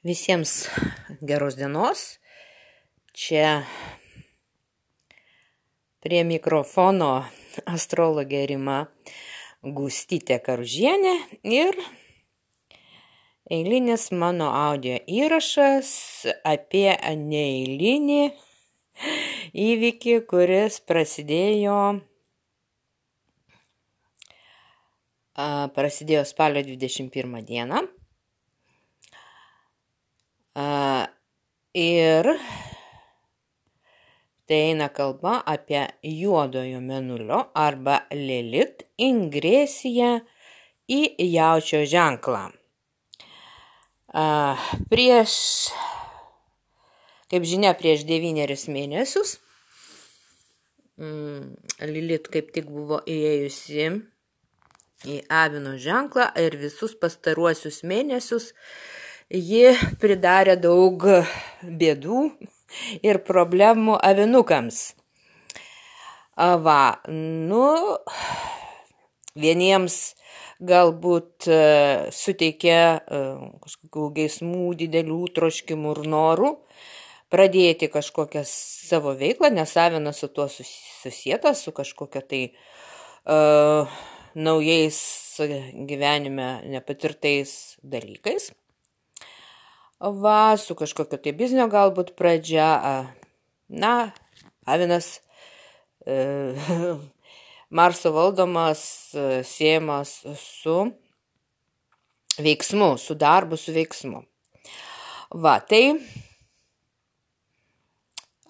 Visiems geros dienos. Čia prie mikrofono astrologė Rima Gustytė Karužienė ir eilinis mano audio įrašas apie neeilinį įvykį, kuris prasidėjo, prasidėjo spalio 21 dieną. Ir tai eina kalba apie juodojo menulio arba Lilit ingresiją į jaučio ženklą. Prieš, kaip žinia, prieš devynerius mėnesius mm, Lilit kaip tik buvo įėjusi į avino ženklą ir visus pastaruosius mėnesius ji pridarė daug bėdų ir problemų avinukams. Va, nu, vieniems galbūt e, suteikė e, kažkokių geismų, didelių troškimų ir norų pradėti kažkokią savo veiklą, nes avinas su tuo susijęs, su kažkokia tai uh, naujais gyvenime nepatirtais dalykais va, su kažkokio tai biznio galbūt pradžia, na, avinas e, Marso valdomas, e, siejamas su veiksmu, su darbu, su veiksmu. Va, tai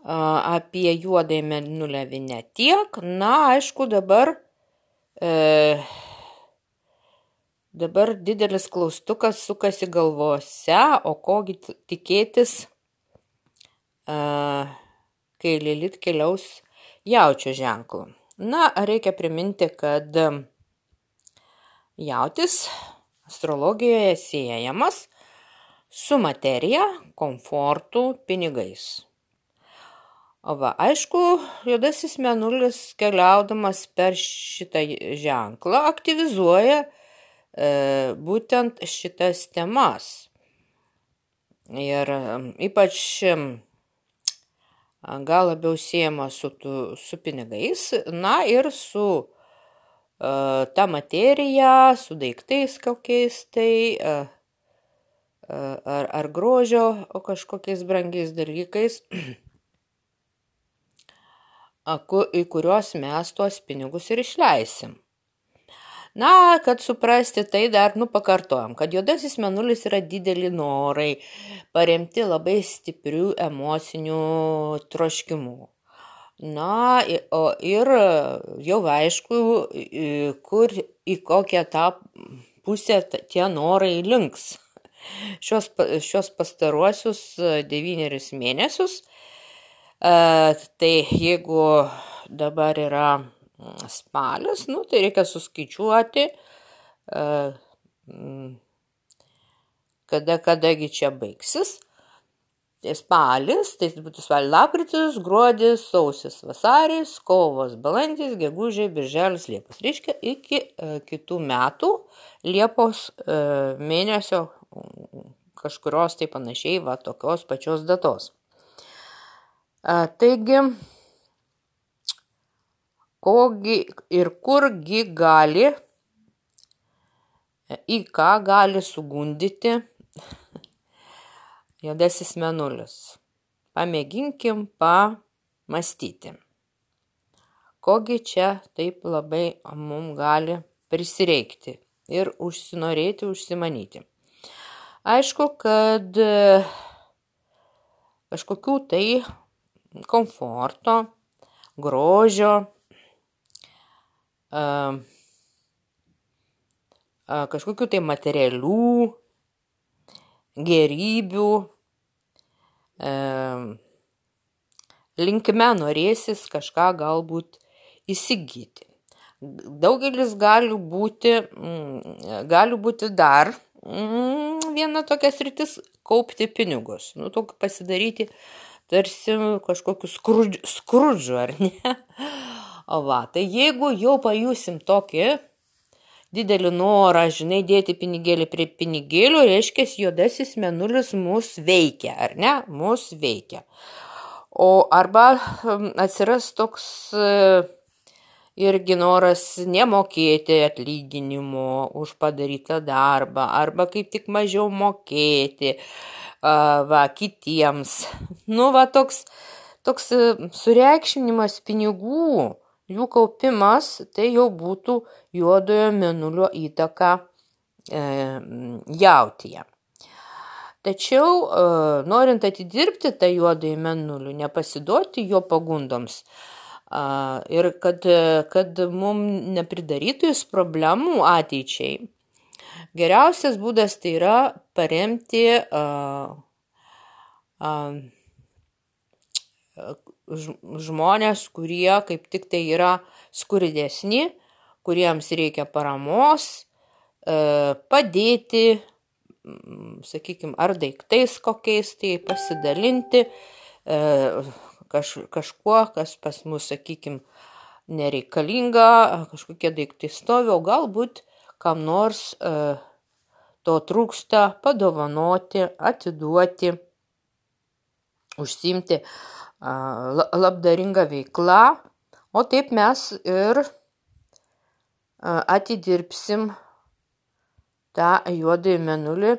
apie juodąjį mėnulę ne tiek, na, aišku, dabar e, Dabar didelis klaustukas sukasi galvose, o kogi tikėtis, kai Lilit keliaus jaučio ženklų. Na, reikia priminti, kad jautis astrologijoje siejamas su materija, komfortu, pinigais. O va, aišku, juodasis menulis keliaudamas per šitą ženklą aktyvizuoja būtent šitas temas. Ir ypač gal labiau siejama su, su pinigais, na ir su uh, ta materija, su daiktais kokiais tai, uh, ar, ar grožio kažkokiais brangiais dalykais, į kuriuos mes tuos pinigus ir išleisim. Na, kad suprasti tai dar, nu, pakartojom, kad juodasis menulis yra dideli norai, paremti labai stiprių emocinių troškimų. Na, o ir jau aišku, kur į kokią tą pusę tie norai links. Šios, šios pastaruosius devynerius mėnesius, tai jeigu dabar yra spalis, nu, tai reikia suskaičiuoti, e, kada, kadagi čia baigsis. Tai spalis, tai būtų spalis lapkritis, gruodis, sausis, vasaris, kovas, balandis, gegužė, birželis, liepos. Reiškia iki e, kitų metų liepos e, mėnesio kažkurios tai panašiai va tokios pačios datos. E, taigi, kogi ir kurgi gali, į ką gali sugundyti juodasis menulis. Pamėginkim pamastyti. Kogi čia taip labai mums gali prisireikti ir užsinorėti, užsimanyti. Aišku, kad kažkokių tai komforto, grožio, kažkokių tai materialių gerybių linkme norėsis kažką galbūt įsigyti. Daugelis gali būti, mm, gali būti dar mm, viena tokia sritis - kaupti pinigus. Nu, tokį pasidaryti tarsi kažkokiu skrudžiu, ar ne? Va, tai jeigu jau pajusim tokį didelį norą, žinai, dėti pinigėlį prie pinigėlių, reiškia, juodasis menulis mus veikia, ar ne? Mus veikia. O arba atsiras toks e, irgi noras nemokėti atlyginimo už padarytą darbą, arba kaip tik mažiau mokėti va, kitiems. Nu, va, toks, toks e, sureikšminimas pinigų jų kaupimas tai jau būtų juodojo menulio įtaka e, jautyje. Tačiau, e, norint atidirbti tą juodąjį menulį, nepasiduoti jo pagundoms ir kad, kad mums nepridarytų jis problemų ateičiai, geriausias būdas tai yra paremti e, e, žmonės, kurie kaip tik tai yra skurdesni, kuriems reikia paramos, e, padėti, sakykime, ar daiktais kokiais tai pasidalinti e, kaž, kažkuo, kas pas mus, sakykime, nereikalinga, kažkokie daiktai stovi, o galbūt kam nors e, to trūksta padovanoti, atiduoti, užsimti labdaringa veikla, o taip mes ir atidirbsim tą juodąjį menulį,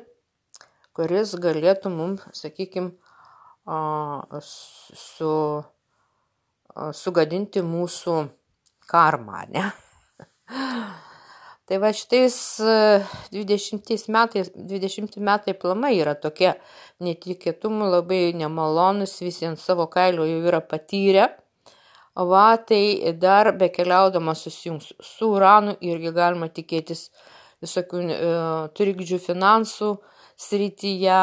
kuris galėtų mums, sakykime, su, sugadinti mūsų karmą, ne? Tai va šitais 20 e, metais, 20 metai plamai yra tokie. Netikėtumai labai nemalonus, visi ant savo kailio jau yra patyrę. Va, tai dar bekeliaudamas susijungs su uranu irgi galima tikėtis visokių e, trikdžių finansų srityje,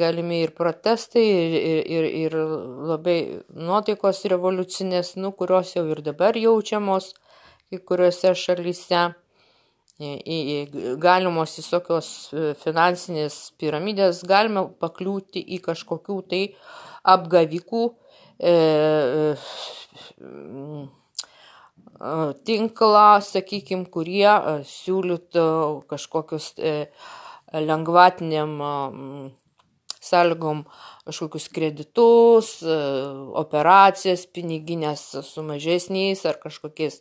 galimi ir protestai, ir, ir, ir, ir labai nuotaikos revoliucinės, nu, kurios jau ir dabar jaučiamos kai kuriuose šalyse galimos visokios e, finansinės piramidės, galime pakliūti į kažkokių tai apgavikų e, e, tinklą, sakykime, kurie e, siūlytų kažkokius e, lengvatiniam sąlygom kažkokius kreditus, e, operacijas piniginės su mažesniais ar kažkokiais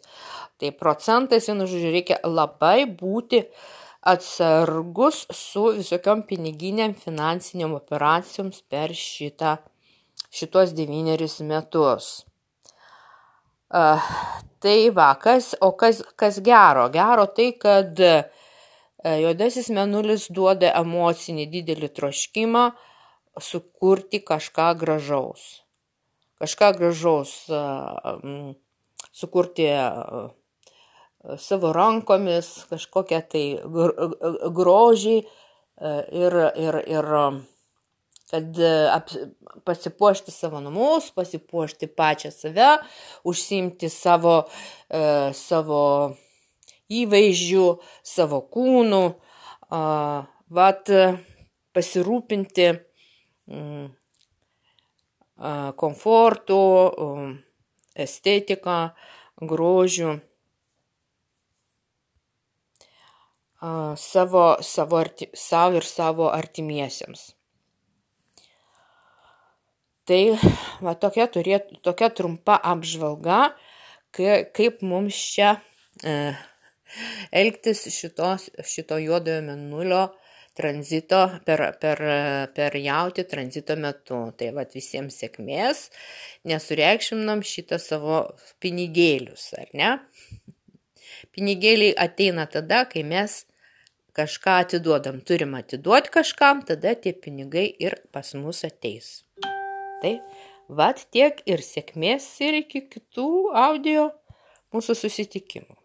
tai procentais. Vienu žodžiu, reikia labai būti atsargus su visokiom piniginiam finansiniam operacijoms per šitą, šitos devynerius metus. Uh, tai va, kas, o kas, kas gero? Gero tai, kad uh, juodasis menulis duoda emocinį didelį troškimą, sukurti kažką gražaus. Kažką gražaus sukurti savo rankomis, kažkokią tai grožį ir, ir, ir kad pasipuošti savo namus, pasipuošti pačią save, užsimti savo, savo įvaizdžių, savo kūnų, vat pasirūpinti Mm, komfortu, estetika, grožiu. Savo, savo, arti, savo ir savo artimiesiems. Tai va, tokia, turėtų, tokia trumpa apžvalga, kaip mums čia e, elgtis šitos, šito juodojo menulio tranzito, per, per, per jauti tranzito metu. Tai vad visiems sėkmės, nesureikšminam šitą savo pinigėlius, ar ne? Pinigėliai ateina tada, kai mes kažką atiduodam, turim atiduoti kažkam, tada tie pinigai ir pas mus ateis. Tai vad tiek ir sėkmės ir iki kitų audio mūsų susitikimų.